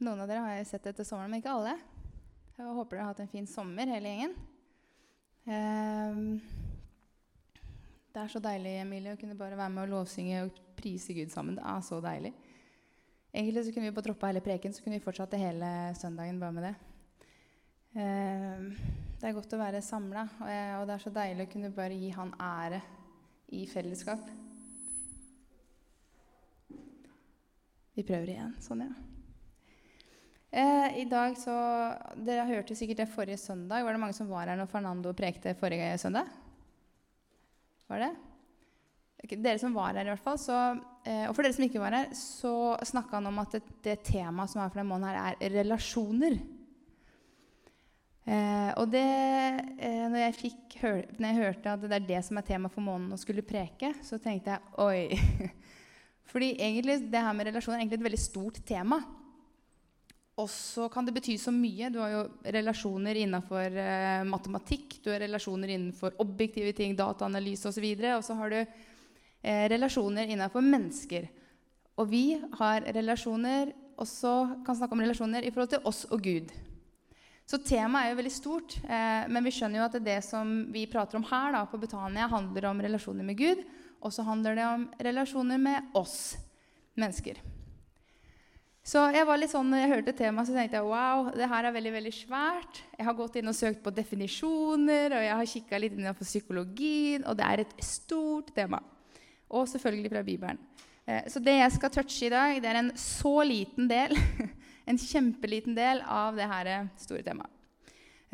Noen av dere har jeg sett etter sommeren, men ikke alle. Jeg håper dere har hatt en fin sommer, hele gjengen. Ehm, det er så deilig Emilie, å kunne bare være med og lovsynge og prise Gud sammen. Det er så deilig. Egentlig så kunne vi bare troppa hele preken, så kunne vi fortsatt hele søndagen bare med det. Ehm, det er godt å være samla, og det er så deilig å kunne bare gi Han ære i fellesskap. Vi prøver igjen. Sånn, ja. Eh, I dag så Dere hørte sikkert det forrige søndag. Var det mange som var her når Fernando prekte forrige søndag? Var det? Dere som var her, i hvert fall. Så, eh, og for dere som ikke var her, så snakka han om at det, det temaet som er for denne måneden, her, er relasjoner. Eh, og det, eh, når, jeg fikk, hør, når, jeg hørte at det er det som er tema for måneden å skulle preke, så tenkte jeg oi. Fordi egentlig, det her med relasjoner er egentlig et veldig stort tema. Og så kan det bety så mye. Du har jo relasjoner innenfor eh, matematikk, du har relasjoner innenfor objektive ting, dataanalyse osv. Og, så og så har du eh, relasjoner innenfor mennesker. Og vi har relasjoner, også kan snakke om relasjoner i forhold til oss og Gud. Så temaet er jo veldig stort, eh, men vi skjønner jo at det som vi prater om her da, på Betania, handler om relasjoner med Gud, og så handler det om relasjoner med oss mennesker. Så jeg var litt sånn, jeg hørte temaet, så tenkte jeg wow, det her er veldig veldig svært. Jeg har gått inn og søkt på definisjoner, og jeg har kikka litt innenfor psykologien, og det er et stort tema. Og selvfølgelig fra Bibelen. Eh, så det jeg skal touche i dag, det er en så liten del, en kjempeliten del av det her store temaet.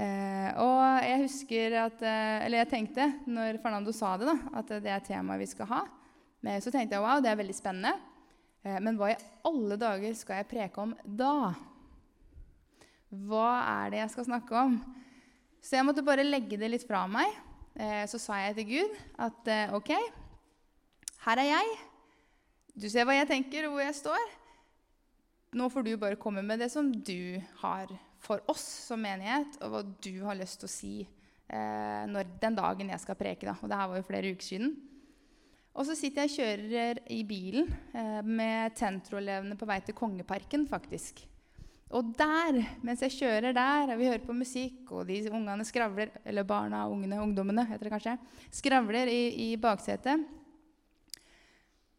Eh, og jeg husker at, eh, eller jeg tenkte, når Fernando sa det, da, at det er temaet vi skal ha, men så tenkte jeg wow, det er veldig spennende. Eh, men hva i alle dager skal jeg preke om da? Hva er det jeg skal snakke om? Så jeg måtte bare legge det litt fra meg. Eh, så sa jeg til Gud at eh, OK, her er jeg. Du ser hva jeg tenker, og hvor jeg står. Nå får du bare komme med det som du har for oss som menighet, og hva du har lyst til å si når, den dagen jeg skal preke. Da. Og det her var jo flere uker siden. Og så sitter jeg og kjører i bilen eh, med Tentro-elevene på vei til Kongeparken, faktisk. Og der, mens jeg kjører der, og vi hører på musikk, og de ungene skravler Eller barna, ungene, ungdommene, heter det kanskje. Skravler i, i baksetet.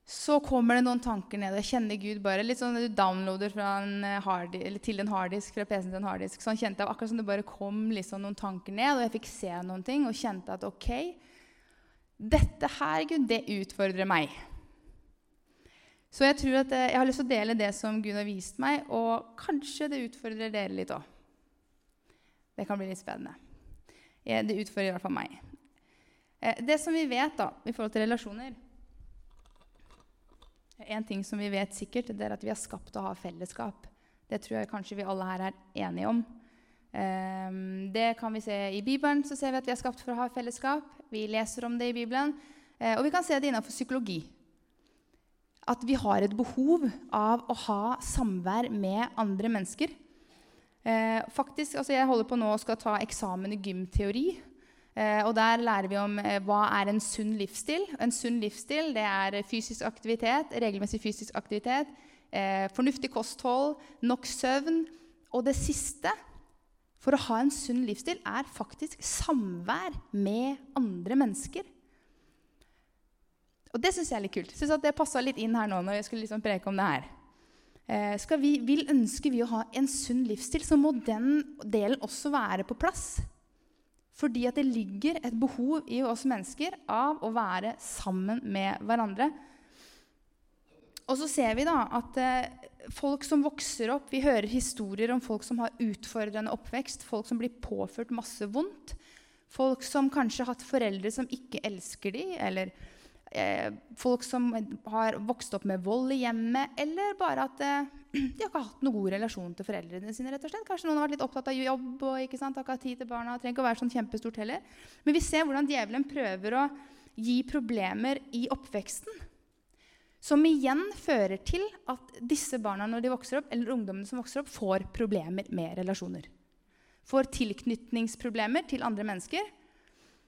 Så kommer det noen tanker ned. Jeg kjenner Gud bare litt sånn du downloader en hard, til en harddisk fra PC-en til en harddisk. Sånn kjente jeg akkurat som det bare kom liksom noen tanker ned, og jeg fikk se noen ting og kjente at ok, dette her, Gud, det utfordrer meg. Så jeg tror at eh, jeg har lyst til å dele det som Gud har vist meg, og kanskje det utfordrer dere litt òg. Det kan bli litt spennende. Det utfordrer i hvert fall meg. Eh, det som vi vet da, i forhold til relasjoner En ting som vi vet sikkert, det er at vi er skapt til å ha fellesskap. Det tror jeg kanskje vi alle her er enige om. Ehm, det kan vi se I Bibelen så ser vi at vi er skapt for å ha fellesskap. Vi leser om det i Bibelen. Eh, og vi kan se det innenfor psykologi. At vi har et behov av å ha samvær med andre mennesker. Eh, faktisk, altså Jeg holder på nå og skal ta eksamen i gymteori. Eh, og Der lærer vi om hva er en sunn livsstil. En sunn livsstil det er fysisk aktivitet, regelmessig fysisk aktivitet, fornuftig kosthold, nok søvn. Og det siste for å ha en sunn livsstil er faktisk samvær med andre mennesker. Og det syns jeg er litt kult. Synes at Det passa litt inn her nå når jeg skulle liksom preke om det her. Eh, vi, vil ønsker vi å ha en sunn livsstil, så må den delen også være på plass. Fordi at det ligger et behov i oss mennesker av å være sammen med hverandre. Og så ser vi da at eh, folk som vokser opp Vi hører historier om folk som har utfordrende oppvekst, folk som blir påført masse vondt. Folk som kanskje har hatt foreldre som ikke elsker dem, eller eh, folk som har vokst opp med vold i hjemmet, eller bare at eh, de har ikke hatt noen god relasjon til foreldrene sine. rett og slett. Kanskje noen har vært litt opptatt av jobb og ikke sant, har ikke hatt tid til barna. trenger ikke å være sånn kjempestort heller. Men vi ser hvordan djevelen prøver å gi problemer i oppveksten. Som igjen fører til at disse barna når de vokser opp, eller ungdommene som vokser opp, får problemer med relasjoner. Får tilknytningsproblemer til andre mennesker.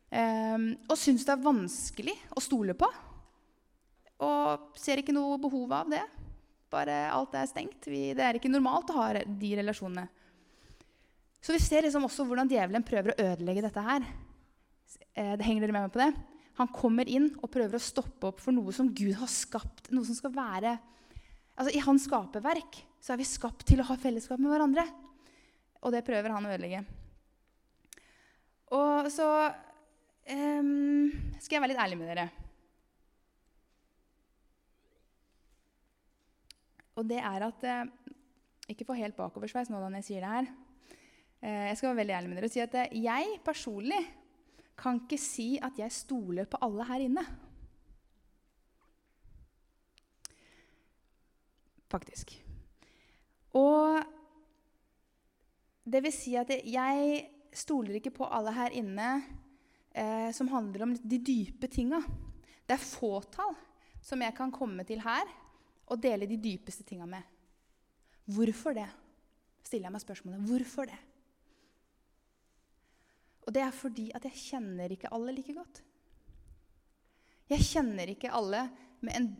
Um, og syns det er vanskelig å stole på. Og ser ikke noe behov av det. Bare alt er stengt. Vi, det er ikke normalt å ha de relasjonene. Så vi ser liksom også hvordan djevelen prøver å ødelegge dette her. Eh, det henger dere med meg på det? Han kommer inn og prøver å stoppe opp for noe som Gud har skapt. noe som skal være... Altså, I hans skaperverk så er vi skapt til å ha fellesskap med hverandre. Og det prøver han å ødelegge. Og så um, skal jeg være litt ærlig med dere. Og det er at uh, Ikke få helt bakoversveis nå når jeg sier det her. Uh, jeg skal være veldig ærlig med dere og si at uh, jeg personlig kan ikke si at jeg stoler på alle her inne. Faktisk. Og det vil si at jeg stoler ikke på alle her inne eh, som handler om de dype tinga. Det er fåtall som jeg kan komme til her og dele de dypeste tinga med. Hvorfor det? stiller jeg meg spørsmålet. Hvorfor det? Og det er fordi at jeg kjenner ikke alle like godt. Jeg kjenner ikke alle en,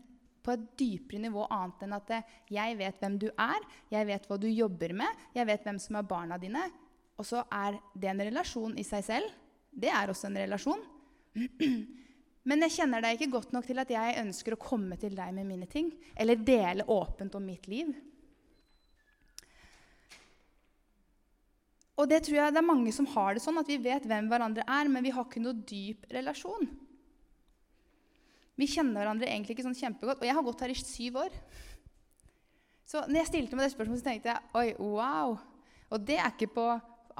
på et dypere nivå annet enn at jeg vet hvem du er, jeg vet hva du jobber med, jeg vet hvem som er barna dine. Og så er det en relasjon i seg selv. Det er også en relasjon. Men jeg kjenner deg ikke godt nok til at jeg ønsker å komme til deg med mine ting. Eller dele åpent om mitt liv. Og det tror jeg det er mange som har det sånn, at vi vet hvem hverandre er, men vi har ikke noe dyp relasjon. Vi kjenner hverandre egentlig ikke sånn kjempegodt. Og jeg har gått her i syv år. Så når jeg stilte meg det spørsmålet, så tenkte jeg oi, wow. Og det er ikke på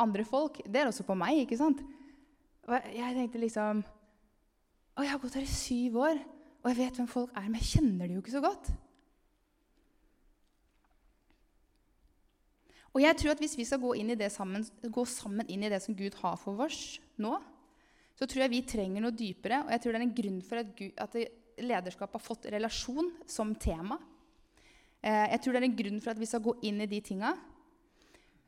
andre folk, det er også på meg. ikke sant? Og jeg tenkte liksom Å, jeg har gått her i syv år, og jeg vet hvem folk er, men jeg kjenner dem jo ikke så godt. Og jeg tror at Hvis vi skal gå, sammen, gå, sammen inn i det som Gud har for oss nå, så tror jeg vi trenger noe dypere. Og jeg tror det er en grunn for at, Gud, at lederskap har fått relasjon som tema. Eh, jeg tror det er en grunn for at vi skal gå inn i de tinga.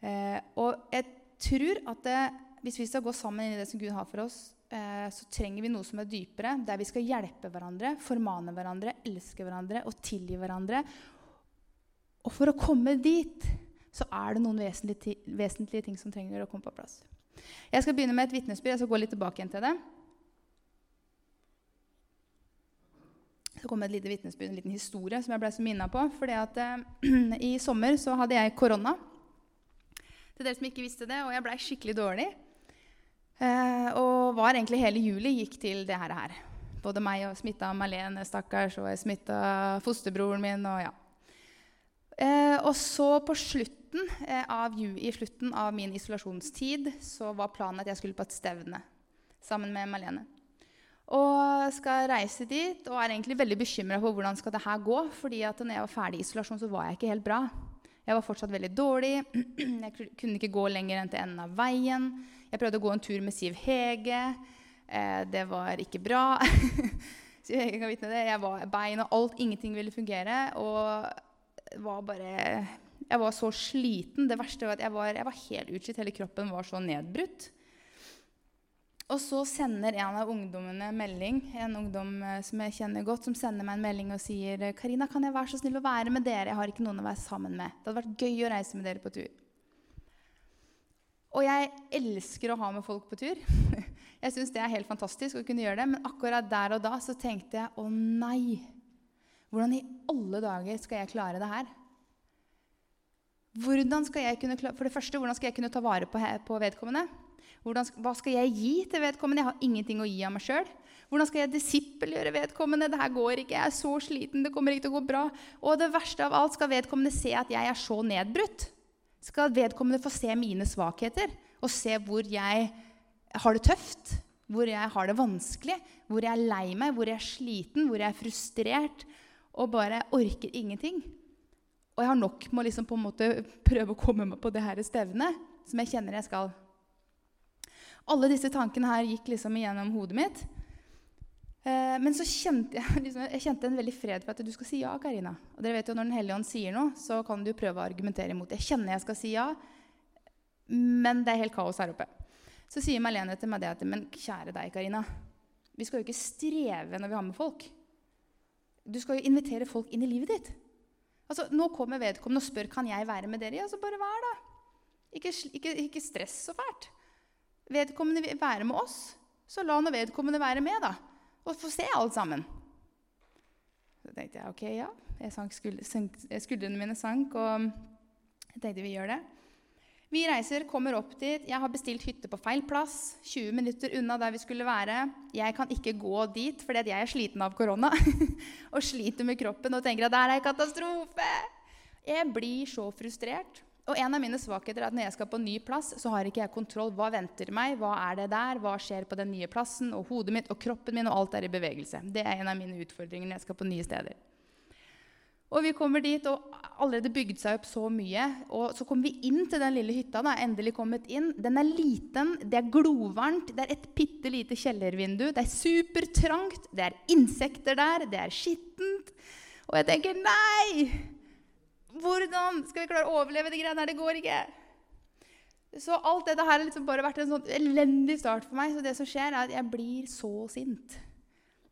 Eh, og jeg tror at det, hvis vi skal gå sammen inn i det som Gud har for oss, eh, så trenger vi noe som er dypere, der vi skal hjelpe hverandre, formane hverandre, elske hverandre og tilgi hverandre. Og for å komme dit så er det noen vesentlige, vesentlige ting som trenger å komme på plass. Jeg skal begynne med et vitnesbyrd. Jeg skal gå litt tilbake igjen til det. Så kom et lite vitnesbyrd, en liten historie som jeg ble så minna på. fordi at eh, I sommer så hadde jeg korona. Til dere som ikke visste det. Og jeg blei skikkelig dårlig. Eh, og var egentlig hele juli gikk til det her. Både meg og smitta Malene, stakkars, og jeg smitta fosterbroren min. og ja. Eh, og så på slutten eh, av, i slutten av min isolasjonstid så var planen at jeg skulle på et stevne sammen med Malene. Og skal reise dit og er egentlig veldig bekymra for hvordan skal det her gå. fordi at når jeg var ferdig i isolasjon, så var jeg ikke helt bra. Jeg var fortsatt veldig dårlig. Jeg kunne ikke gå lenger enn til enden av veien. Jeg prøvde å gå en tur med Siv Hege. Eh, det var ikke bra. Siv Hege kan vitne det. Jeg var bein og alt. Ingenting ville fungere. Og var bare jeg var så sliten. Det verste var at jeg var, jeg var helt utslitt. Hele kroppen var så nedbrutt. Og så sender en av ungdommene melding, en ungdom eh, som jeg kjenner godt, som sender meg en melding og sier Karina, kan jeg være så snill å være med dere? Jeg har ikke noen å være sammen med. Det hadde vært gøy å reise med dere på tur. Og jeg elsker å ha med folk på tur. Jeg syns det er helt fantastisk å kunne gjøre det. Men akkurat der og da så tenkte jeg å nei. Hvordan i alle dager skal jeg klare det her? Hvordan skal jeg kunne, for det første, hvordan skal jeg kunne ta vare på, på vedkommende? Hvordan, hva skal jeg gi til vedkommende? Jeg har ingenting å gi av meg sjøl. Hvordan skal jeg disippelgjøre vedkommende? Det her går ikke. Jeg er så sliten. Det kommer ikke til å gå bra. Og det verste av alt, skal vedkommende se at jeg er så nedbrutt? Skal vedkommende få se mine svakheter og se hvor jeg har det tøft? Hvor jeg har det vanskelig? Hvor jeg er lei meg? Hvor jeg er sliten? Hvor jeg er frustrert? Og bare orker ingenting? Og jeg har nok med å liksom på en måte prøve å komme meg på det her stevnet som jeg kjenner jeg skal. Alle disse tankene her gikk liksom igjennom hodet mitt. Eh, men så kjente jeg, liksom, jeg kjente en veldig fred for at du skal si ja, Karina. Og dere vet jo Når Den hellige ånd sier noe, så kan du prøve å argumentere imot. Jeg kjenner jeg skal si ja, men det er helt kaos her oppe. Så sier Marlene til meg det at Men kjære deg, Karina. Vi skal jo ikke streve når vi har med folk. Du skal jo invitere folk inn i livet ditt. Altså, Nå kommer vedkommende og spør kan jeg være med dere. Ja, så bare vær, da. Ikke, ikke, ikke stress så fælt. Vedkommende vil være med oss, så la nå vedkommende være med, da. Og få se alt sammen. Så tenkte jeg ok, ja. Jeg sank skuldrene mine sank, og jeg tenkte vi gjør det. Vi reiser, kommer opp dit. Jeg har bestilt hytte på feil plass. 20 minutter unna der vi skulle være. Jeg kan ikke gå dit fordi jeg er sliten av korona og sliter med kroppen og tenker at det er en katastrofe. Jeg blir så frustrert. Og en av mine svakheter er at når jeg skal på ny plass, så har ikke jeg kontroll. Hva venter meg? Hva er det der? Hva skjer på den nye plassen? Og hodet mitt og kroppen min og alt er i bevegelse. Det er en av mine utfordringer når jeg skal på nye steder. Og vi kommer dit, og allerede bygd seg opp så mye. Og så kommer vi inn til den lille hytta. da, endelig kommet inn. Den er liten, det er glovarmt, det er et bitte lite kjellervindu. Det er supertrangt, det er insekter der, det er skittent. Og jeg tenker nei! Hvordan skal vi klare å overleve de greiene her? Det går ikke. Så alt dette her har liksom bare vært en sånn elendig start for meg. Så det som skjer, er at jeg blir så sint.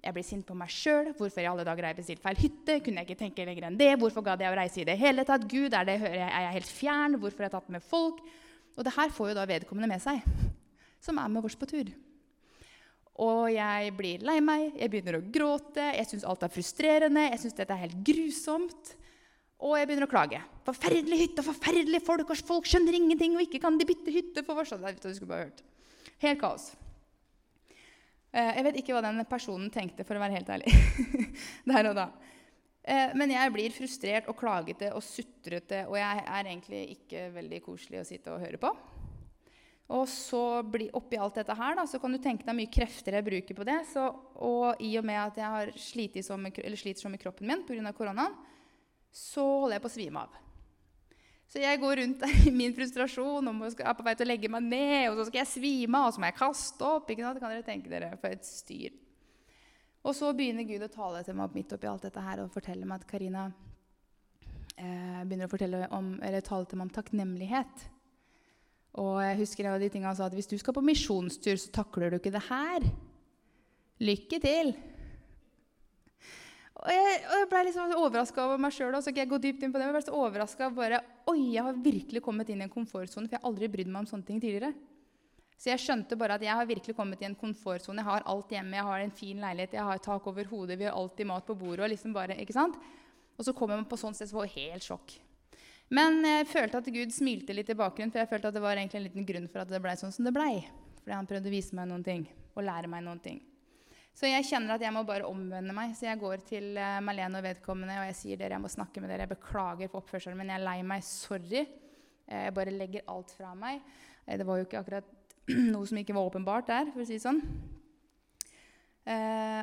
Jeg blir sint på meg sjøl. Hvorfor i alle dager har jeg bestilt feil hytte? Kunne jeg ikke tenke lenger enn det? Hvorfor gadd jeg å reise i det hele tatt? Gud, er, det, er jeg helt fjern? Hvorfor har jeg tatt med folk? Og det her får jo da vedkommende med seg, som er med oss på tur. Og jeg blir lei meg, jeg begynner å gråte, jeg syns alt er frustrerende, jeg syns dette er helt grusomt. Og jeg begynner å klage. Forferdelig hytte, forferdelige folk, og folk skjønner ingenting, og ikke kan de bytte hytte for oss. Helt kaos. Eh, jeg vet ikke hva den personen tenkte, for å være helt ærlig. Der og da. Eh, men jeg blir frustrert og klagete og sutrete, og jeg er egentlig ikke veldig koselig å sitte og høre på. Og så bli, oppi alt dette her da, så kan du tenke deg mye krefter jeg bruker på det. Så, og i og med at jeg har sliter sånn med, sliter så med kroppen min pga. koronaen, så holder jeg på å svime av. Så jeg går rundt i min frustrasjon og er på vei til å legge meg ned. Og så skal jeg svime av, og så må jeg kaste opp. ikke sant? Kan dere tenke dere for et styr. Og så begynner Gud å tale til meg midt oppi alt dette her og fortelle meg at Karina eh, begynner å om, tale til meg om takknemlighet. Og jeg husker av de tingene han sa at hvis du skal på misjonstur, så takler du ikke det her. Lykke til! Og jeg, og jeg ble liksom overraska over meg sjøl. Jeg gå dypt inn på det, jeg ble så overraska bare Oi, jeg har virkelig kommet inn i en komfortsone, for jeg har aldri brydd meg om sånne ting tidligere. Så jeg skjønte bare at jeg har virkelig kommet i en komfortsone. Jeg har alt hjemme, jeg har en fin leilighet, jeg har tak over hodet, vi har alltid mat på bordet. Og liksom bare, ikke sant? Og så kommer man på sånn sted, så var det helt sjokk. Men jeg følte at Gud smilte litt i bakgrunnen, for jeg følte at det var egentlig en liten grunn for at det blei sånn som det blei. Fordi han prøvde å vise meg noen ting og lære meg noen ting. Så jeg kjenner at jeg må bare omvende meg. Så jeg går til uh, Malene og vedkommende og jeg sier dere, jeg må snakke med dere. Jeg beklager for oppførselen min. Jeg er lei meg. Sorry. Uh, jeg bare legger alt fra meg. Uh, det var jo ikke akkurat noe som ikke var åpenbart der, for å si det sånn.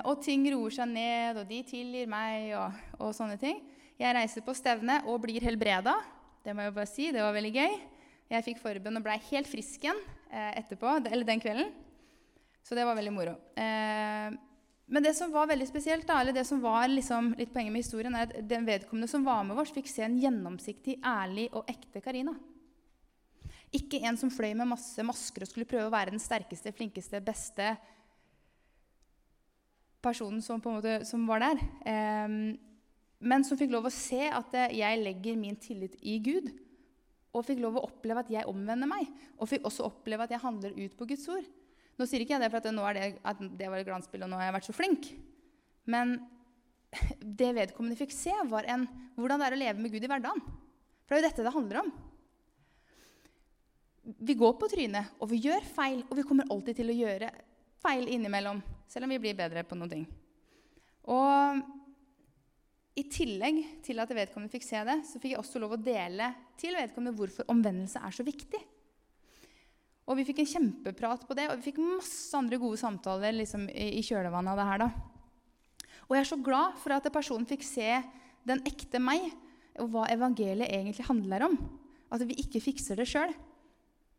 og ting roer seg ned, og de tilgir meg, og, og sånne ting. Jeg reiser på stevne og blir helbreda. Det må jeg bare si. Det var veldig gøy. Jeg fikk forbønn og blei helt frisk igjen etterpå, eller den kvelden. Så det var veldig moro. Eh, men det som var veldig spesielt, da, eller det som var liksom litt poenget med historien, er at den vedkommende som var med oss, fikk se en gjennomsiktig, ærlig og ekte Karina. Ikke en som fløy med masse masker og skulle prøve å være den sterkeste, flinkeste, beste personen som, måte, som var der. Eh, men som fikk lov å se at jeg legger min tillit i Gud. Og fikk lov å oppleve at jeg omvender meg. Og fikk også oppleve at jeg handler ut på Guds ord. Nå sier ikke jeg det for at, nå er det, at det var et glansbilde, og nå har jeg vært så flink. Men det vedkommende fikk se, var en, hvordan det er å leve med Gud i hverdagen. For det er jo dette det handler om. Vi går på trynet, og vi gjør feil, og vi kommer alltid til å gjøre feil innimellom, selv om vi blir bedre på noen ting. Og i tillegg til at vedkommende fikk se det, så fikk jeg også lov å dele til vedkommende hvorfor omvendelse er så viktig. Og vi fikk en kjempeprat på det, og vi fikk masse andre gode samtaler liksom, i, kjølvannet av det her. da. Og jeg er så glad for at personen fikk se den ekte meg, og hva evangeliet egentlig handler om. At vi ikke fikser det sjøl.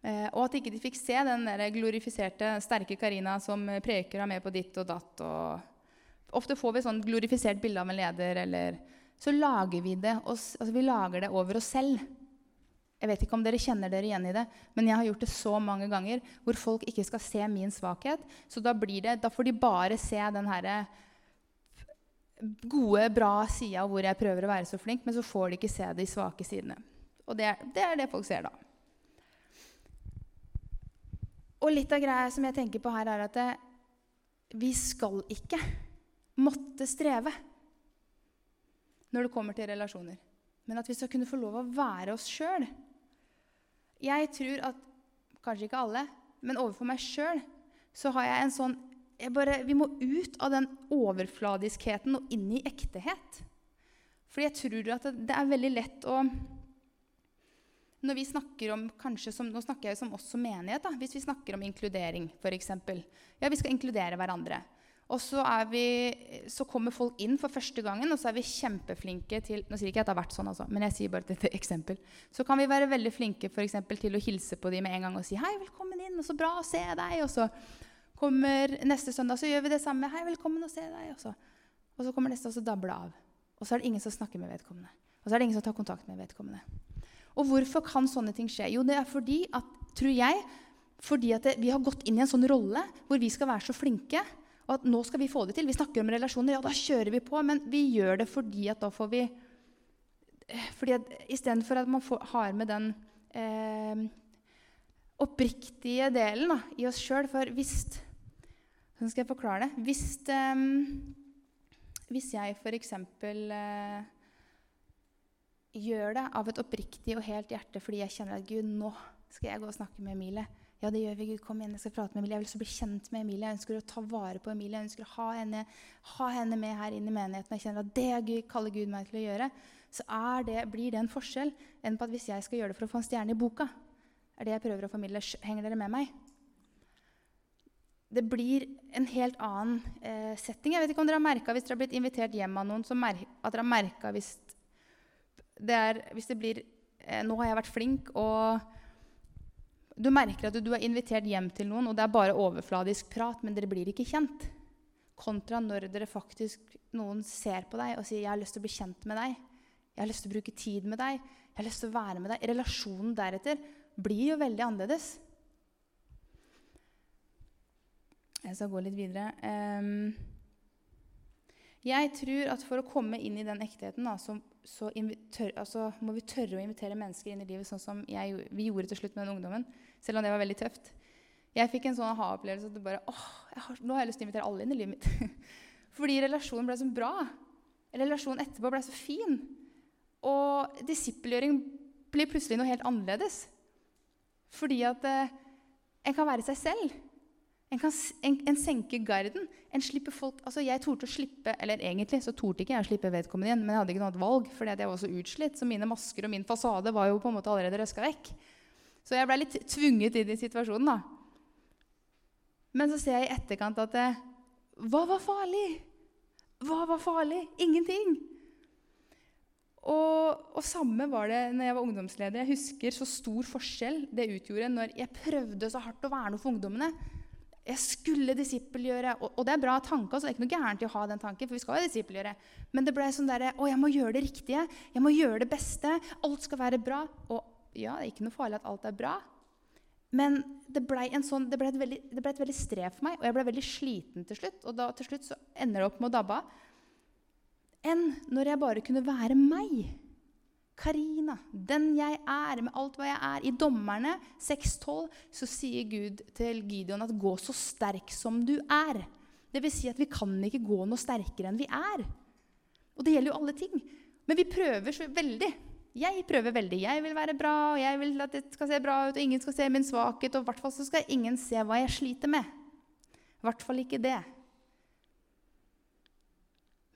Eh, og at ikke de fikk se den der glorifiserte, sterke Karina som preker og med på ditt og datt. Og ofte får vi sånn glorifisert bilde av en leder, eller så lager vi det, altså vi lager det over oss selv. Jeg vet ikke om dere kjenner dere igjen i det, men jeg har gjort det så mange ganger hvor folk ikke skal se min svakhet. Så da, det, da får de bare se den herre gode, bra sida hvor jeg prøver å være så flink, men så får de ikke se de svake sidene. Og det er, det er det folk ser da. Og litt av greia som jeg tenker på her, er at det, vi skal ikke måtte streve når det kommer til relasjoner. Men at vi skal kunne få lov å være oss sjøl. Jeg tror at Kanskje ikke alle, men overfor meg sjøl så har jeg en sånn jeg bare, Vi må ut av den overfladiskheten og inn i ektehet. For jeg tror at det, det er veldig lett å når vi snakker om, kanskje som, Nå snakker jeg som oss som menighet. Da, hvis vi snakker om inkludering, f.eks. Ja, vi skal inkludere hverandre. Og så, vi, så, kommer folk inn for første gangen, og så er vi kjempeflinke til Nå sier ikke jeg at det har vært sånn, altså, men jeg sier bare dette eksempel. Så kan vi være veldig flinke for eksempel, til å hilse på dem med en gang og si 'Hei, velkommen inn. og Så bra å se deg.' Og så kommer neste søndag, så gjør vi det samme. 'Hei, velkommen å se deg.' Og så, og så kommer neste, og så dabler det av. Og så er det ingen som snakker med vedkommende. Og så er det ingen som tar kontakt med vedkommende. Og hvorfor kan sånne ting skje? Jo, det er fordi at, tror jeg, fordi at det, vi har gått inn i en sånn rolle hvor vi skal være så flinke og at nå skal vi få det til. Vi snakker om relasjoner, ja, da kjører vi på. Men vi gjør det fordi at da får vi fordi at Istedenfor at man får, har med den eh, oppriktige delen da, i oss sjøl For hvis Hvordan skal jeg forklare det? Hvis, eh, hvis jeg f.eks. Eh, gjør det av et oppriktig og helt hjerte fordi jeg kjenner at Gud, nå skal jeg gå og snakke med Emilie. Ja, det gjør vi. Gud, kom igjen, jeg skal prate med Emilie. Jeg vil så bli kjent med Emilie. Jeg ønsker å ta vare på Emilie. Jeg ønsker å ha henne, ha henne med her inn i menigheten. Jeg kjenner at det Gud, kaller Gud meg til å gjøre. Så det, blir det en forskjell enn på at hvis jeg skal gjøre det for å få en stjerne i boka. er det jeg prøver å formidle. Henger dere med meg? Det blir en helt annen eh, setting. Jeg vet ikke om dere har merka hvis dere har blitt invitert hjem av noen, at dere har merka hvis hvis det blir eh, Nå har jeg vært flink, og du merker at du er invitert hjem til noen, og det er bare overfladisk prat, men dere blir ikke kjent. Kontra når dere faktisk noen ser på deg og sier 'Jeg har lyst til å bli kjent med deg'. 'Jeg har lyst til å bruke tid med deg'. 'Jeg har lyst til å være med deg'. Relasjonen deretter blir jo veldig annerledes. Jeg skal gå litt videre. Um, jeg tror at for å komme inn i den ektheten, da, så, så tør, altså, må vi tørre å invitere mennesker inn i livet, sånn som jeg, vi gjorde til slutt med den ungdommen. Selv om det var veldig tøft. Jeg fikk en sånn aha-opplevelse at det bare, åh, har, nå har jeg lyst til å invitere alle inn i livet mitt. Fordi relasjonen ble så bra. Relasjonen etterpå ble så fin. Og disippelgjøring blir plutselig noe helt annerledes. Fordi at eh, en kan være seg selv. En, kan, en, en senker garden. En slipper folk, altså Jeg torde å slippe Eller egentlig så torde ikke jeg å slippe vedkommende igjen, men jeg hadde ikke noe annet valg fordi jeg var så utslitt. Så mine masker og min fasade var jo på en måte allerede røska vekk. Så jeg ble litt tvunget inn i situasjonen. da. Men så ser jeg i etterkant at det, Hva var farlig? Hva var farlig? Ingenting. Og, og, samme var det når jeg var ungdomsleder. Jeg husker så stor forskjell det utgjorde når jeg prøvde så hardt å være noe for ungdommene. Jeg skulle disippelgjøre. Og, og det er bra tanker, så det er ikke noe gærent i å ha den tanken. for vi skal jo disippelgjøre. Men det ble sånn derre Å, jeg må gjøre det riktige. Jeg må gjøre det beste. Alt skal være bra. Og ja, det er ikke noe farlig at alt er bra. Men det ble, sånn, ble veldig, ble, et veldig strev for meg, og jeg ble veldig sliten til slutt. Og da til slutt så ender det opp med å dabbe av. Enn når jeg bare kunne være meg. Karina, den jeg er, med alt hva jeg er. I Dommerne 6.12 så sier Gud til Gideon at 'gå så sterk som du er'. Det vil si at vi kan ikke gå noe sterkere enn vi er. Og det gjelder jo alle ting. Men vi prøver så veldig. Jeg prøver veldig. Jeg vil være bra, og jeg vil at det skal se bra ut, og ingen skal se min svakhet, og i hvert fall så skal ingen se hva jeg sliter med. I hvert fall ikke det.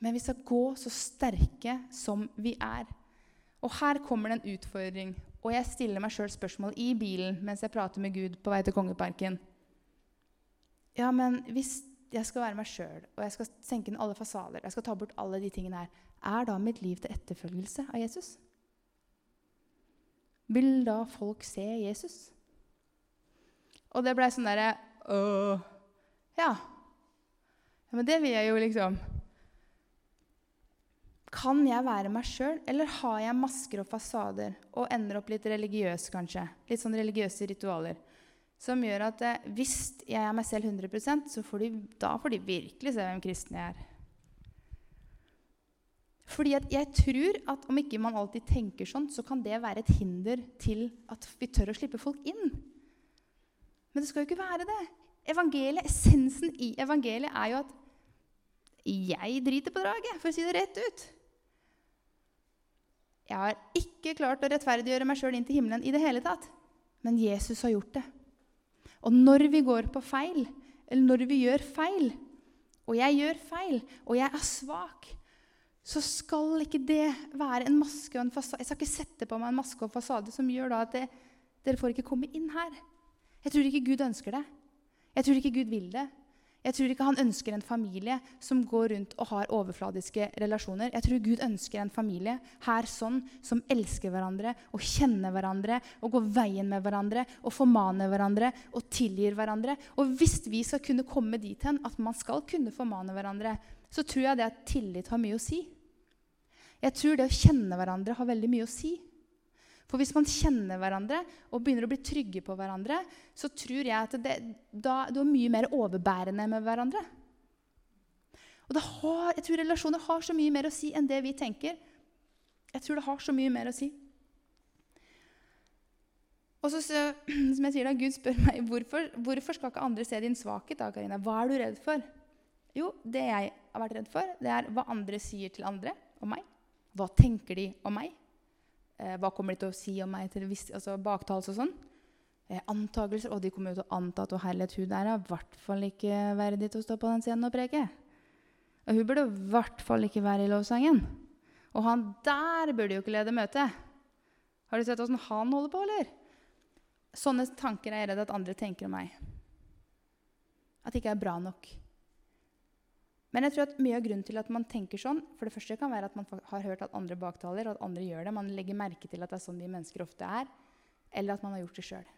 Men vi skal gå så sterke som vi er. Og her kommer det en utfordring. Og jeg stiller meg sjøl spørsmål i bilen mens jeg prater med Gud på vei til Kongeparken. Ja, men hvis jeg skal være meg sjøl, og jeg skal senke inn alle fasader, jeg skal ta bort alle de tingene her, er da mitt liv til etterfølgelse av Jesus? Vil da folk se Jesus? Og det blei sånn derre ja. ja. Men det vil jeg jo, liksom. Kan jeg være meg sjøl, eller har jeg masker og fasader og ender opp litt religiøs, kanskje? Litt sånn religiøse ritualer. Som gjør at eh, hvis jeg er meg selv 100 så får de, da får de virkelig se hvem kristen jeg er. Fordi jeg tror at om ikke man alltid tenker sånn, så kan det være et hinder til at vi tør å slippe folk inn. Men det skal jo ikke være det. Evangeliet, Essensen i evangeliet er jo at jeg driter på draget, for å si det rett ut. Jeg har ikke klart å rettferdiggjøre meg sjøl inn til himmelen i det hele tatt. Men Jesus har gjort det. Og når vi går på feil, eller når vi gjør feil, og jeg gjør feil, og jeg er svak, så skal ikke det være en maske og en fasade. Jeg skal ikke sette på meg en maske og en fasade som gjør at det, dere får ikke komme inn her. Jeg tror ikke Gud ønsker det. Jeg tror ikke Gud vil det. Jeg tror ikke han ønsker en familie som går rundt og har overfladiske relasjoner. Jeg tror Gud ønsker en familie her sånn som elsker hverandre og kjenner hverandre og går veien med hverandre og formaner hverandre og tilgir hverandre. Og hvis vi skal kunne komme dit hen at man skal kunne formane hverandre, så tror jeg det at tillit har mye å si. Jeg tror det å kjenne hverandre har veldig mye å si. For hvis man kjenner hverandre og begynner å bli trygge på hverandre, så tror jeg at det, da, du er mye mer overbærende med hverandre. Og har, jeg tror relasjoner har så mye mer å si enn det vi tenker. Jeg tror det har så mye mer å si. Og så, som jeg sier da, Gud spør meg hvorfor, hvorfor skal ikke andre se din svakhet. da, Karina? Hva er du redd for? Jo, det jeg har vært redd for, det er hva andre sier til andre om meg. Hva tenker de om meg? Eh, hva kommer de til å si om meg? til altså Baktalelse og sånn. Eh, antakelser. Og de kommer jo til å anta at herlighet, hun der er i hvert fall ikke verdig til å stå på den scenen og preke. Og hun burde i hvert fall ikke være i lovsangen. Og han der burde jo ikke lede møtet. Har du sett åssen han holder på, eller? Sånne tanker er jeg redd at andre tenker om meg. At det ikke er bra nok. Men jeg tror at mye av grunnen til at man tenker sånn, for det første kan være at man har hørt at andre baktaler, og at andre gjør det. Man legger merke til at det er sånn vi mennesker ofte er. Eller at man har gjort det sjøl.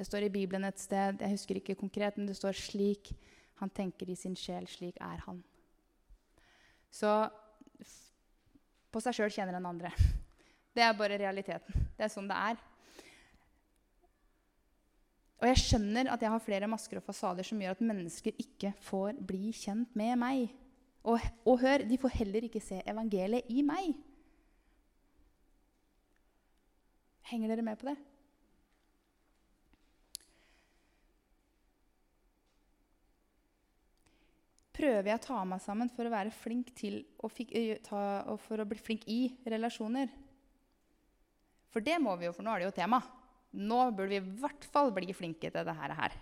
Det står i Bibelen et sted, jeg husker ikke konkret, men det står slik Han tenker i sin sjel, slik er han. Så på seg sjøl kjenner en andre. Det er bare realiteten. Det er sånn det er. Og jeg skjønner at jeg har flere masker og fasader som gjør at mennesker ikke får bli kjent med meg. Og, og hør, de får heller ikke se evangeliet i meg. Henger dere med på det? Prøver jeg å ta meg sammen for å være flink til å, ta, for å bli flink i relasjoner? For det må vi jo, for nå er det jo tema. Nå burde vi i hvert fall bli flinke til dette her.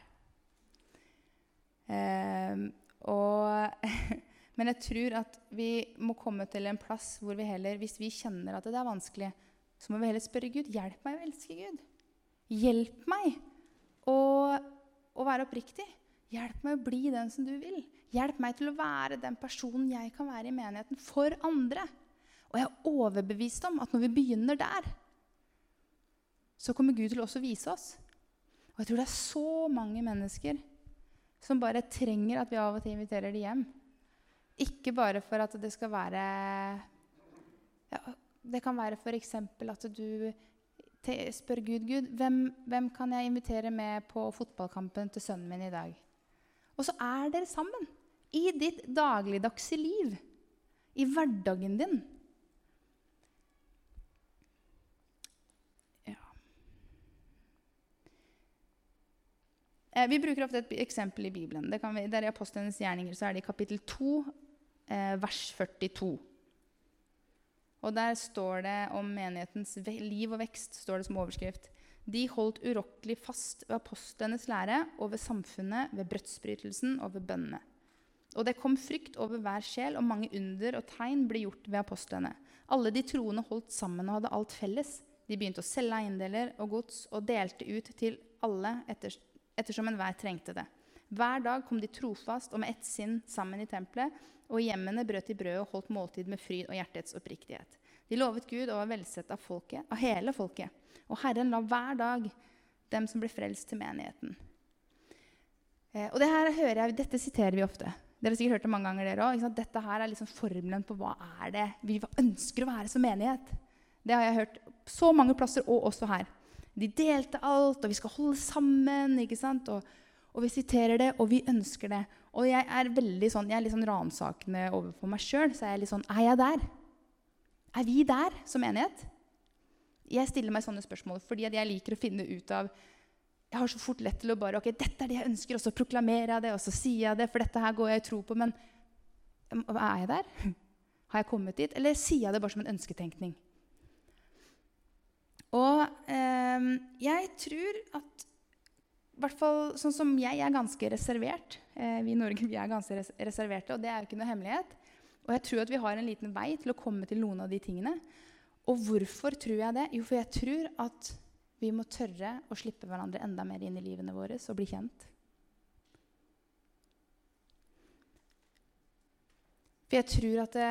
Eh, og Men jeg tror at vi må komme til en plass hvor vi heller, hvis vi kjenner at det er vanskelig, så må vi heller spørre Gud hjelp meg å elske Gud. Hjelp meg å, å være oppriktig. Hjelp meg å bli den som du vil. Hjelp meg til å være den personen jeg kan være i menigheten for andre. Og jeg er overbevist om at når vi begynner der, så kommer Gud til å også vise oss. Og jeg tror det er så mange mennesker som bare trenger at vi av og til inviterer dem hjem. Ikke bare for at det skal være ja, Det kan være f.eks. at du spør Gud Gud, hvem, hvem kan jeg invitere med på fotballkampen til sønnen min i dag? Og så er dere sammen i ditt dagligdagse liv, i hverdagen din. Ja. Eh, vi bruker ofte et eksempel i Bibelen. Det, vi, der er I Apostlenes gjerninger så er det i kapittel 2 eh, vers 42. Og Der står det om menighetens liv og vekst står det som overskrift. De holdt urokkelig fast ved apostlenes lære og ved samfunnet, ved brødsbrytelsen og ved bønnene. Og det kom frykt over hver sjel, og mange under og tegn ble gjort ved apostlene. Alle de troende holdt sammen og hadde alt felles. De begynte å selge eiendeler og gods og delte ut til alle etter, ettersom enhver trengte det. Hver dag kom de trofast og med ett sinn sammen i tempelet, og i hjemmene brøt de brød og holdt måltid med fryd og hjertets oppriktighet. De lovet Gud og var velsett av folket, av hele folket. Og Herren la hver dag dem som ble frelst, til menigheten. Eh, og det her hører jeg, Dette siterer vi ofte. Dere har sikkert hørt det mange ganger, dere òg. Dette her er liksom formelen på hva er det vi ønsker å være som menighet. Det har jeg hørt så mange plasser, og også her. De delte alt, og vi skal holde sammen. ikke sant? Og og vi siterer det, og vi ønsker det. Og jeg er veldig sånn, jeg er litt sånn ransakende overfor meg sjøl. Så er jeg litt sånn Er jeg der? Er vi der som enighet? Jeg stiller meg sånne spørsmål fordi jeg liker å finne ut av Jeg har så fort lett til å bare ok, dette er det jeg ønsker, og så proklamerer jeg det, og så sier jeg det, for dette her går jeg i tro på. Men er jeg der? Har jeg kommet dit? Eller sier jeg det bare som en ønsketenkning? Og eh, jeg tror at hvert fall sånn som jeg, er ganske reservert. Eh, vi i Norge vi er ganske res reserverte, og det er jo ikke noe hemmelighet. Og jeg tror at vi har en liten vei til å komme til noen av de tingene. Og hvorfor tror jeg det? Jo, for jeg tror at vi må tørre å slippe hverandre enda mer inn i livene våre og bli kjent. For jeg tror at det,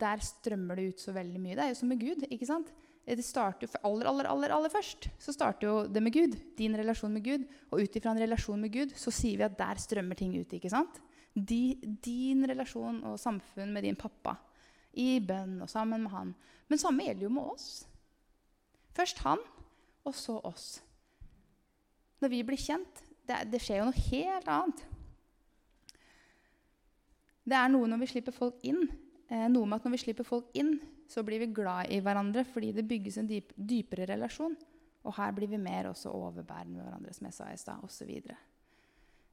der strømmer det ut så veldig mye. Det er jo som med Gud. ikke sant? Det starter for aller, aller, aller, aller først så starter jo det med Gud. Din relasjon med Gud. Og ut ifra en relasjon med Gud så sier vi at der strømmer ting ut. ikke sant? De, din relasjon og samfunn med din pappa. I bønn og sammen med han. Men samme gjelder jo med oss. Først han, og så oss. Når vi blir kjent Det, det skjer jo noe helt annet. Det er noe når vi slipper folk inn. Eh, noe med at når vi slipper folk inn, så blir vi glad i hverandre fordi det bygges en dyp, dypere relasjon. Og her blir vi mer også overbærende med hverandre, som jeg sa i stad, osv.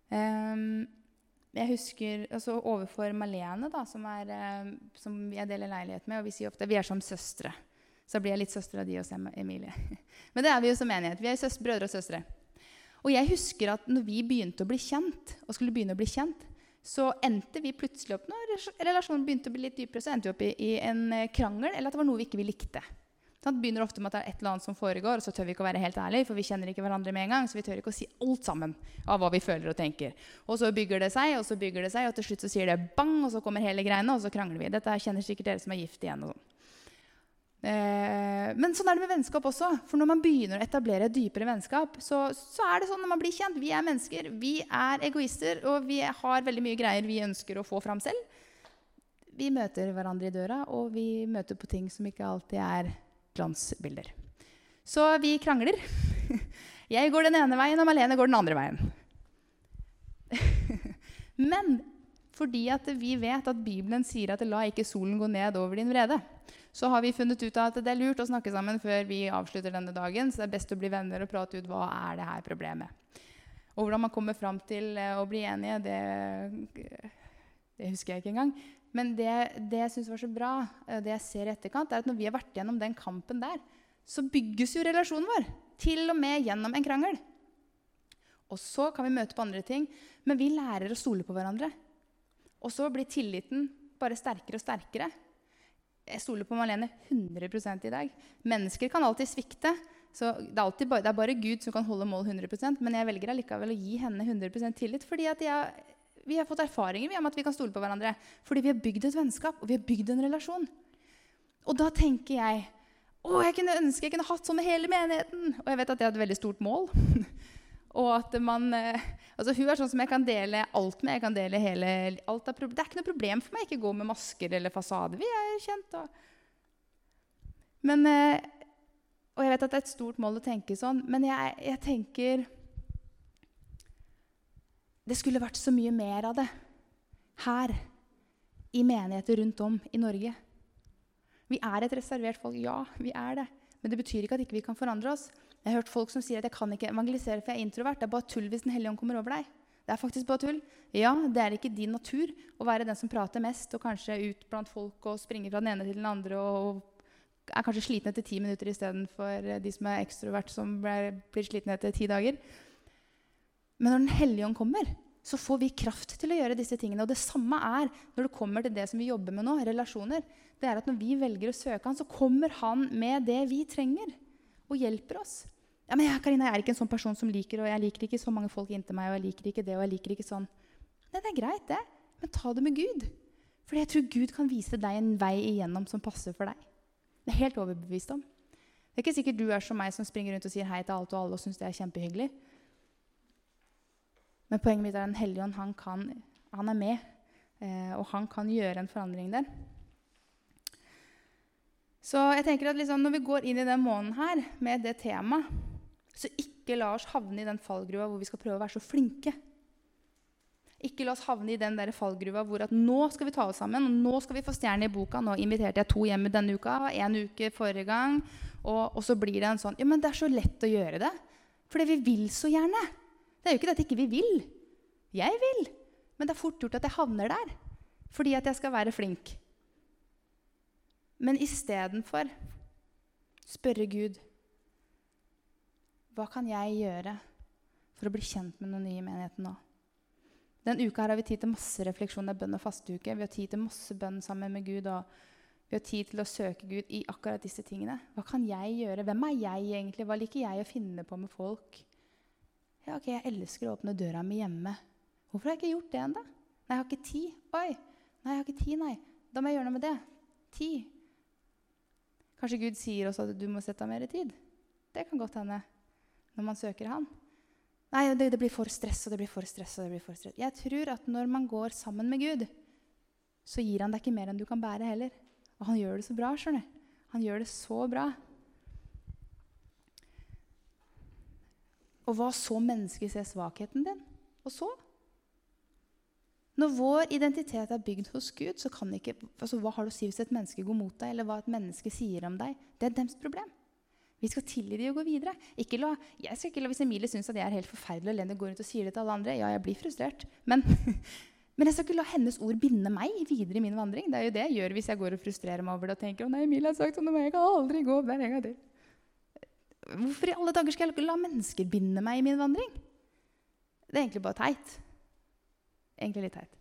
Um, ehm, jeg husker altså Overfor Malene, da, som, er, uh, som jeg deler leilighet med, og vi sier ofte vi er som søstre. Så blir jeg litt søster av de hos Emilie. Men det er vi jo som enighet. Vi er søstre, brødre og søstre. Og jeg husker at når vi begynte å bli kjent, og skulle begynne å bli kjent, så endte vi plutselig opp når relasjonen begynte å bli litt dypere, så endte vi opp i, i en eh, krangel eller at det var noe vi ikke likte. Det begynner ofte med at det er et eller annet som foregår, og så tør vi ikke å være helt ærlige, for vi kjenner ikke hverandre med en gang, så vi tør ikke å si alt sammen av hva vi føler og tenker. Og så bygger det seg, og så bygger det seg, og til slutt så sier det bang, og så kommer hele greiene, og så krangler vi. Dette kjenner sikkert dere som er gift igjen. og sånn. Eh, men sånn er det med vennskap også. For når man begynner å etablere et dypere vennskap, så, så, er det sånn når man blir kjent. Vi er mennesker, vi er egoister, og vi har veldig mye greier vi ønsker å få fram selv. Vi møter hverandre i døra, og vi møter på ting som ikke alltid er glansbilder. Så vi krangler. Jeg går den ene veien, og Malene går den andre veien. Men fordi at vi vet at Bibelen sier at 'la ikke solen gå ned over din vrede', så har vi funnet ut at det er lurt å snakke sammen før vi avslutter denne dagen. Så det er best å bli venner og prate ut hva er det her problemet. Og hvordan man kommer fram til eh, å bli enige, det, det husker jeg ikke engang. Men det, det jeg syns var så bra, eh, det jeg ser i etterkant, er at når vi har vært gjennom den kampen der, så bygges jo relasjonen vår. Til og med gjennom en krangel. Og så kan vi møte på andre ting, men vi lærer å stole på hverandre. Og så blir tilliten bare sterkere og sterkere. Jeg stoler på Malene 100 i dag. Mennesker kan alltid svikte. så det er, bare, det er, bare, Gud som kan holde mål 100% men jeg velger allikevel å gi henne 100% tillit. fordi jeg, vi har fått erfaringer om at vi kan stole på hverandre. Fordi vi har bygd et vennskap og vi har bygd en relasjon. Og da tenker jeg å, jeg kunne ønske jeg kunne hatt sånn med hele menigheten. Og jeg vet at det er et veldig stort mål. Og at man, eh, altså Hun er sånn som jeg kan dele alt med. jeg kan dele hele, alt er, Det er ikke noe problem for meg ikke gå med masker eller fasade. Vi er kjent. Og, men, eh, og jeg vet at det er et stort mål å tenke sånn, men jeg, jeg tenker Det skulle vært så mye mer av det her i menigheter rundt om i Norge. Vi er et reservert folk. Ja, vi er det. Men det betyr ikke at ikke vi ikke kan forandre oss. Jeg har hørt folk som sier at jeg kan ikke evangelisere for jeg er introvert. Det er bare tull hvis Den hellige ånd kommer over deg. Det er faktisk bare tull. Ja, det er ikke din natur å være den som prater mest og kanskje ut blant folk og springer fra den ene til den andre og er kanskje sliten etter ti minutter istedenfor de som er ekstrovert, som blir slitne etter ti dager. Men når Den hellige ånd kommer, så får vi kraft til å gjøre disse tingene. Og det samme er når det kommer til det som vi jobber med nå, relasjoner. Det er at Når vi velger å søke han, så kommer han med det vi trenger, og hjelper oss. Ja, men jeg, Karina, jeg er ikke en sånn person som liker og jeg liker ikke så mange folk inntil meg. og jeg liker ikke det, og jeg liker ikke sånn. Nei, det er greit, det. Men ta det med Gud. For jeg tror Gud kan vise deg en vei igjennom som passer for deg. Det er helt overbevist om. Det er ikke sikkert du er som meg som springer rundt og sier hei til alt og alle og syns det er kjempehyggelig. Men poenget mitt er at Den hellige ånd han, kan, han er med, eh, og han kan gjøre en forandring der. Så jeg tenker at liksom, når vi går inn i den måneden her med det temaet så ikke la oss havne i den fallgruva hvor vi skal prøve å være så flinke. Ikke la oss havne i den der fallgruva hvor at nå skal vi ta oss sammen, og nå skal vi få stjerne i boka. Nå inviterte jeg to hjem denne uka, en uke forrige gang. Og, og, så blir det en sånn Ja, men det er så lett å gjøre det. Fordi vi vil så gjerne. Det er jo ikke det at ikke vi vil. Jeg vil. Men det er fort gjort at jeg havner der fordi at jeg skal være flink. Men istedenfor spørre Gud Hva kan jeg gjøre for å bli kjent med noen nye i menigheten nå? Den uka her har vi tid til masse refleksjon. Det er bønn og fasteuke. Vi har tid til masse bønn sammen med Gud. og vi har tid til å søke Gud i akkurat disse tingene. Hva kan jeg gjøre? Hvem er jeg egentlig? Hva liker jeg å finne på med folk? Ja, ok, Jeg elsker å åpne døra mi hjemme. Hvorfor har jeg ikke gjort det ennå? Nei, jeg har ikke tid. Oi! Nei, jeg har ikke tid, nei. Da må jeg gjøre noe med det. Tid. Kanskje Gud sier også at du må sette av mer tid. Det kan godt hende når man søker Han. Nei, det, det, blir for stress, og det blir for stress, og det blir for stress. Jeg tror at når man går sammen med Gud, så gir han deg ikke mer enn du kan bære heller. Og han gjør det så bra, skjønner du. Han gjør det så bra. Og hva så mennesket ser svakheten din? Og så? Når vår identitet er bygd hos Gud, så kan ikke, altså hva har det å si hvis et menneske går mot deg, eller hva et menneske sier om deg? Det er deres problem. Vi skal tilgi dem og gå videre. La, jeg skal ikke la, Hvis Emilie syns at jeg er helt forferdelig og går rundt og sier det til alle andre, ja, jeg blir frustrert. Men, men, jeg skal ikke la hennes ord binde meg videre i min vandring. Det er jo det jeg gjør hvis jeg går og frustrerer meg over det og tenker å nei, Emilie har sagt sånn om jeg kan aldri gå opp der en gang til. Hvorfor i alle dager skal jeg la mennesker binde meg i min vandring? Det er egentlig bare teit. Egentlig litt teit.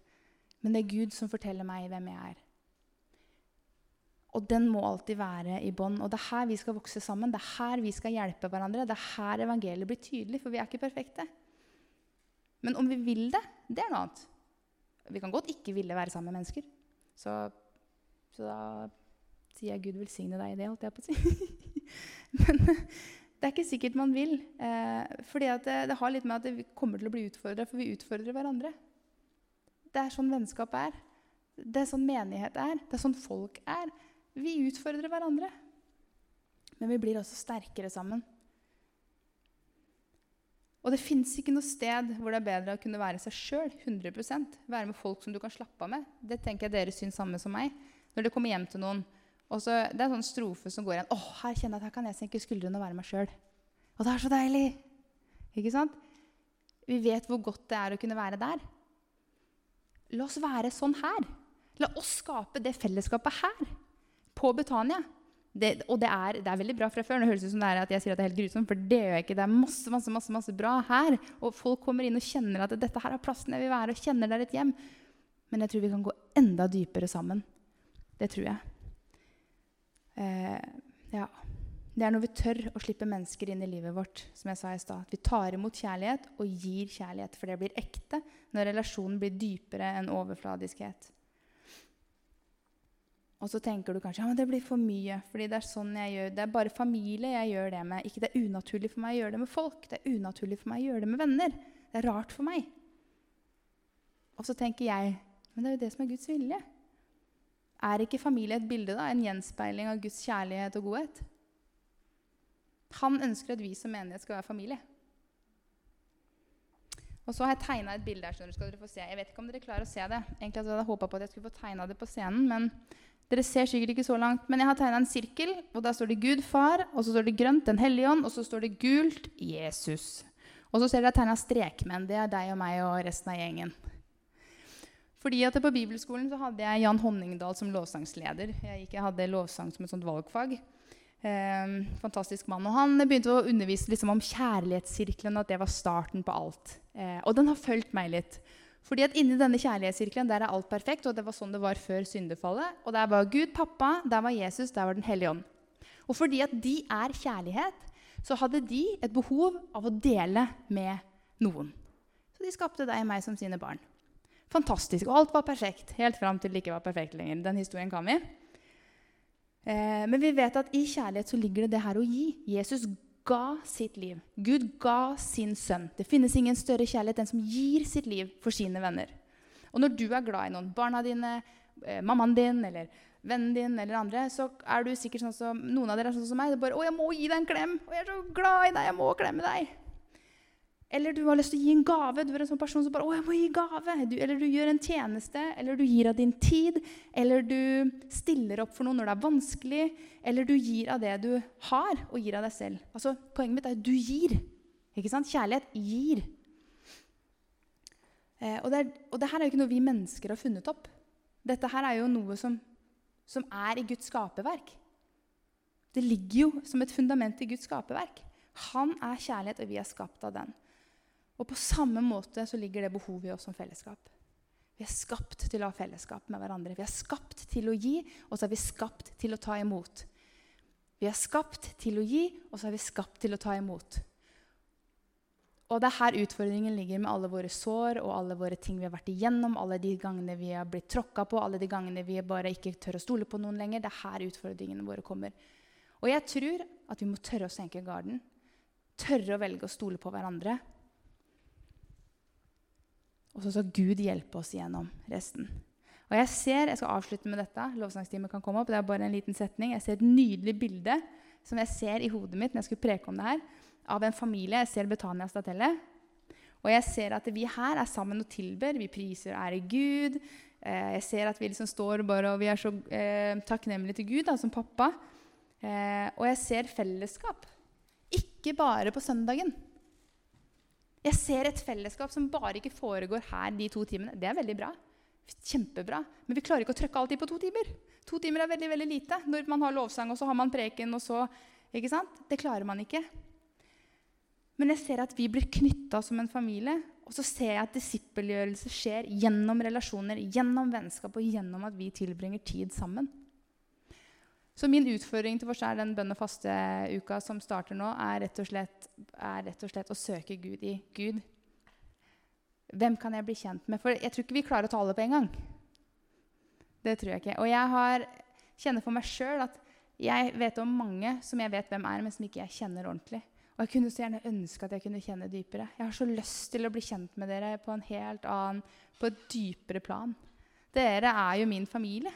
Men det er Gud som forteller meg hvem jeg er. Og den må alltid være i bånd. Og det er her vi skal vokse sammen. Det er her vi skal hjelpe hverandre. Det er her evangeliet blir tydelig, for vi er ikke perfekte. Men om vi vil det, det er noe annet. Vi kan godt ikke ville være sammen med mennesker. Så, så da sier jeg Gud velsigne deg i det, holdt jeg på å si. Men det er ikke sikkert man vil. Eh, fordi det, det, har litt med at vi kommer til å bli utfordra, for vi utfordrer hverandre. Det er sånn vennskap er. Det er sånn menighet er. Det er sånn folk er. Vi utfordrer hverandre. Men vi blir også sterkere sammen. Og det fins ikke noe sted hvor det er bedre å kunne være seg sjøl. 100% Være med folk som du kan slappe av med. Det tenker jeg dere syns samme som meg. Når det kommer hjem til noen, så, Det er en sånn strofe som går igjen. Åh, her kjenner jeg at her kan jeg senke skuldrene og være meg sjøl. Og det er så deilig! Ikke sant? Vi vet hvor godt det er å kunne være der. La oss være sånn her. La oss skape det fellesskapet her på Betania. Det, og det er, det er, veldig bra fra før. Det høres ut som det er at jeg sier at det er helt grusomt, for det gjør jeg ikke. Det er masse, masse, masse, masse bra her. Og folk kommer inn og kjenner at dette her er plassen jeg vil være, og kjenner det er et hjem. Men jeg tror vi kan gå enda dypere sammen. Det tror jeg. Eh, ja. Det er når vi tør å slippe mennesker inn i livet vårt. som jeg sa i sted. At vi tar imot kjærlighet og gir kjærlighet. For det blir ekte når relasjonen blir dypere enn overfladiskhet. Og så tenker du kanskje ja, men det blir for mye. fordi Det er sånn jeg gjør. Det er bare familie jeg gjør det med. Ikke det er unaturlig for meg å gjøre det med folk. Det er unaturlig for meg å gjøre det med venner. Det er rart for meg. Og så tenker jeg men det er jo det som er Guds vilje. Er ikke familie et bilde, da? En gjenspeiling av Guds kjærlighet og godhet? Han ønsker at vi som menighet skal være familie. Og så har jeg tegna et bilde her. skal dere få se. Jeg vet ikke om dere klarer å se det. Egentlig hadde jeg håpa på at jeg skulle få tegna det på scenen, men dere ser sikkert ikke så langt, men jeg har tegna en sirkel, og der står det Gud far, og så står det grønt Den hellige ånd, og så står det gult Jesus. Og så ser dere jeg tegna strekmenn. Det er deg og meg og resten av gjengen. Fordi at På bibelskolen så hadde jeg Jan Honningdal som lovsangsleder. Jeg, gikk, jeg hadde lovsang som et sånt valgfag. Eh, fantastisk mann. Og han begynte å undervise liksom om kjærlighetssirkelen, at det var starten på alt. Eh, og den har fulgt meg litt. Fordi at Inni denne kjærlighetssirkelen der er alt perfekt, og det var sånn det var før syndefallet. Og Der var Gud pappa, der var Jesus, der var Den hellige ånd. Og fordi at de er kjærlighet, så hadde de et behov av å dele med noen. Så de skapte deg og meg som sine barn. Fantastisk. Og alt var perfekt, helt fram til det ikke var perfekt lenger. Den historien kan vi. Eh, men vi vet at i kjærlighet så ligger det det her å gi. Jesus ga sitt liv. Gud ga sin sønn. Det finnes ingen større kjærlighet enn som gir sitt liv for sine venner. Og når du er glad i noen, barna dine, eh, mammaen din eller vennen din eller andre, så er du sikkert sånn som noen av dere er sånn som meg. Det er bare 'Å, jeg må gi deg en klem. Og jeg er så glad i deg. Jeg må klemme deg.' Eller du har lyst til å gi en gave. Du er en sånn person som bare 'Å, jeg må gi gave.' Du, eller du gjør en tjeneste, eller du gir av din tid. Eller du stiller opp for noe når det er vanskelig. Eller du gir av det du har, og gir av deg selv. Altså, Poenget mitt er at du gir. Ikke sant? Kjærlighet gir. Eh, og, det er, og det her er jo ikke noe vi mennesker har funnet opp. Dette her er jo noe som, som er i Guds skaperverk. Det ligger jo som et fundament i Guds skaperverk. Han er kjærlighet, og vi er skapt av den. Og på samme måte så ligger det behovet i oss som fellesskap. Vi er skapt til å ha fellesskap med hverandre. Vi er skapt til å gi, og så er vi skapt til å ta imot. Vi er skapt til å gi, og så er vi skapt til å ta imot. Og det er her utfordringen ligger med alle våre sår og alle våre ting vi har vært igjennom, alle de gangene vi har blitt tråkka på, alle de gangene vi bare ikke tør å stole på noen lenger. Det er her utfordringene våre kommer. Og jeg tror at vi må tørre å senke garden. Tørre å velge å stole på hverandre. Og så skal Gud hjelpe oss gjennom resten. Og Jeg ser, jeg skal avslutte med dette. Lovsangstimen kan komme opp. Det er bare en liten setning. Jeg ser et nydelig bilde som jeg ser i hodet mitt når jeg skulle preke om det her, av en familie. Jeg ser Betania Statelle. Og jeg ser at vi her er sammen og tilber. Vi priser og ærer Gud. Eh, jeg ser at vi liksom står bare, og vi er så eh, takknemlige til Gud da, som pappa. Eh, og jeg ser fellesskap. Ikke bare på søndagen. Jeg ser et fellesskap som bare ikke foregår her de to timene. Det er veldig bra. Kjempebra. Men vi klarer ikke å trykke alltid på to timer. To timer er veldig veldig lite. Når man har lovsang, og så har man preken, og så ikke sant? Det klarer man ikke. Men jeg ser at vi blir knytta som en familie. Og så ser jeg at disippelgjørelse skjer gjennom relasjoner, gjennom vennskap og gjennom at vi tilbringer tid sammen. Så min utfordring til oss er den bønn- og fasteuka som starter nå, er rett, slett, er rett, og slett, å søke Gud i Gud. Hvem kan jeg bli kjent med? For jeg tror ikke vi klarer å ta alle på en gang. Det tror jeg ikke. Og jeg har, kjenner for meg sjøl at jeg vet om mange som jeg vet hvem er, men som ikke jeg kjenner ordentlig. Og jeg kunne så gjerne ønske at jeg kunne kjenne dypere. Jeg har så lyst til å bli kjent med dere på en helt annen, på et dypere plan. Dere er jo min familie.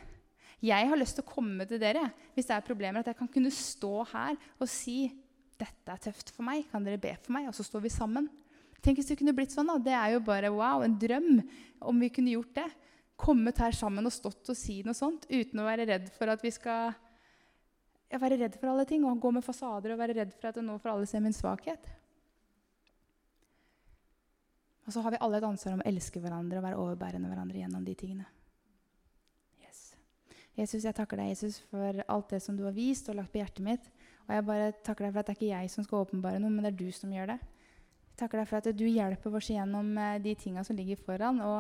Jeg har lyst til å komme til dere hvis det er problemer, at jeg kan kunne stå her og si dette er tøft for meg, kan dere be for meg? Og så står vi sammen. Tenk hvis det kunne blitt sånn. da. Det er jo bare wow, en drøm om vi kunne gjort det. Kommet her sammen og stått og si noe sånt uten å være redd for at vi skal være redd for alle ting og gå med fasader og være redd for at nå får alle se min svakhet. Og så har vi alle et ansvar om å elske hverandre og være overbærende hverandre gjennom de tingene. Jesus, jeg takker deg Jesus, for alt det som du har vist og lagt på hjertet mitt. Og jeg bare takker deg for at det er ikke jeg som skal åpenbare noe, men det er du som gjør det. Jeg takker deg for at du hjelper oss gjennom eh, de tinga som ligger foran. Og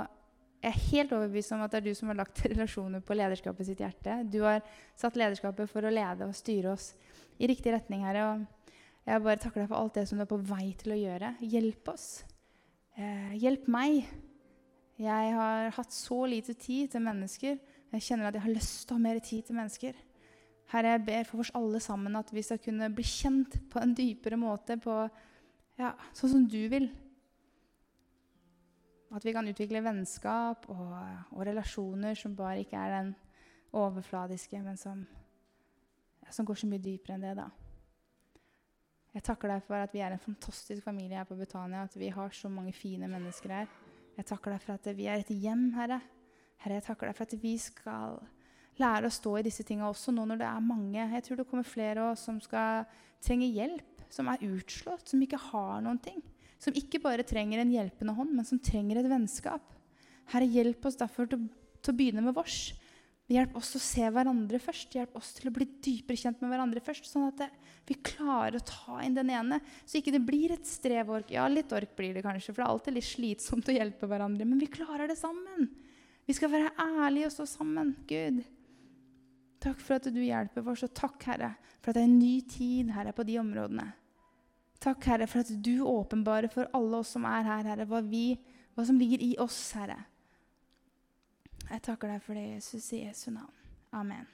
jeg er helt overbevist om at det er du som har lagt relasjoner på lederskapet sitt hjerte. Du har satt lederskapet for å lede og styre oss i riktig retning, Herre. Og jeg bare takker deg for alt det som du er på vei til å gjøre. Hjelp oss. Eh, hjelp meg. Jeg har hatt så lite tid til mennesker jeg kjenner at jeg har lyst til å ha mer tid til mennesker. Herre, jeg ber for oss alle sammen at vi skal kunne bli kjent på en dypere måte, på, ja, sånn som du vil. At vi kan utvikle vennskap og, og relasjoner som bare ikke er den overfladiske, men som, ja, som går så mye dypere enn det. da. Jeg takker deg for at vi er en fantastisk familie her på Betania, at vi har så mange fine mennesker her. Jeg takker deg for at vi er et hjem, Herre. Herre, jeg takker deg for at vi skal lære å stå i disse tingene også nå når det er mange. Jeg tror det kommer flere også, som skal trenge hjelp, som er utslått, som ikke har noen ting. Som ikke bare trenger en hjelpende hånd, men som trenger et vennskap. Herre, hjelp oss derfor til, til å begynne med vårs. Hjelp oss å se hverandre først. Hjelp oss til å bli dypere kjent med hverandre først. Sånn at det, vi klarer å ta inn den ene, så ikke det blir et strevork. Ja, litt ork blir det kanskje, for det er alltid litt slitsomt å hjelpe hverandre. Men vi klarer det sammen. Vi skal være ærlige og stå sammen. Gud, takk for at du hjelper oss, og takk, Herre, for at det er en ny tid Herre, på de områdene. Takk, Herre, for at du åpenbarer for alle oss som er her, Herre, hva, vi, hva som ligger i oss, Herre. Jeg takker deg for det, Jesus, i Jesu navn. Amen.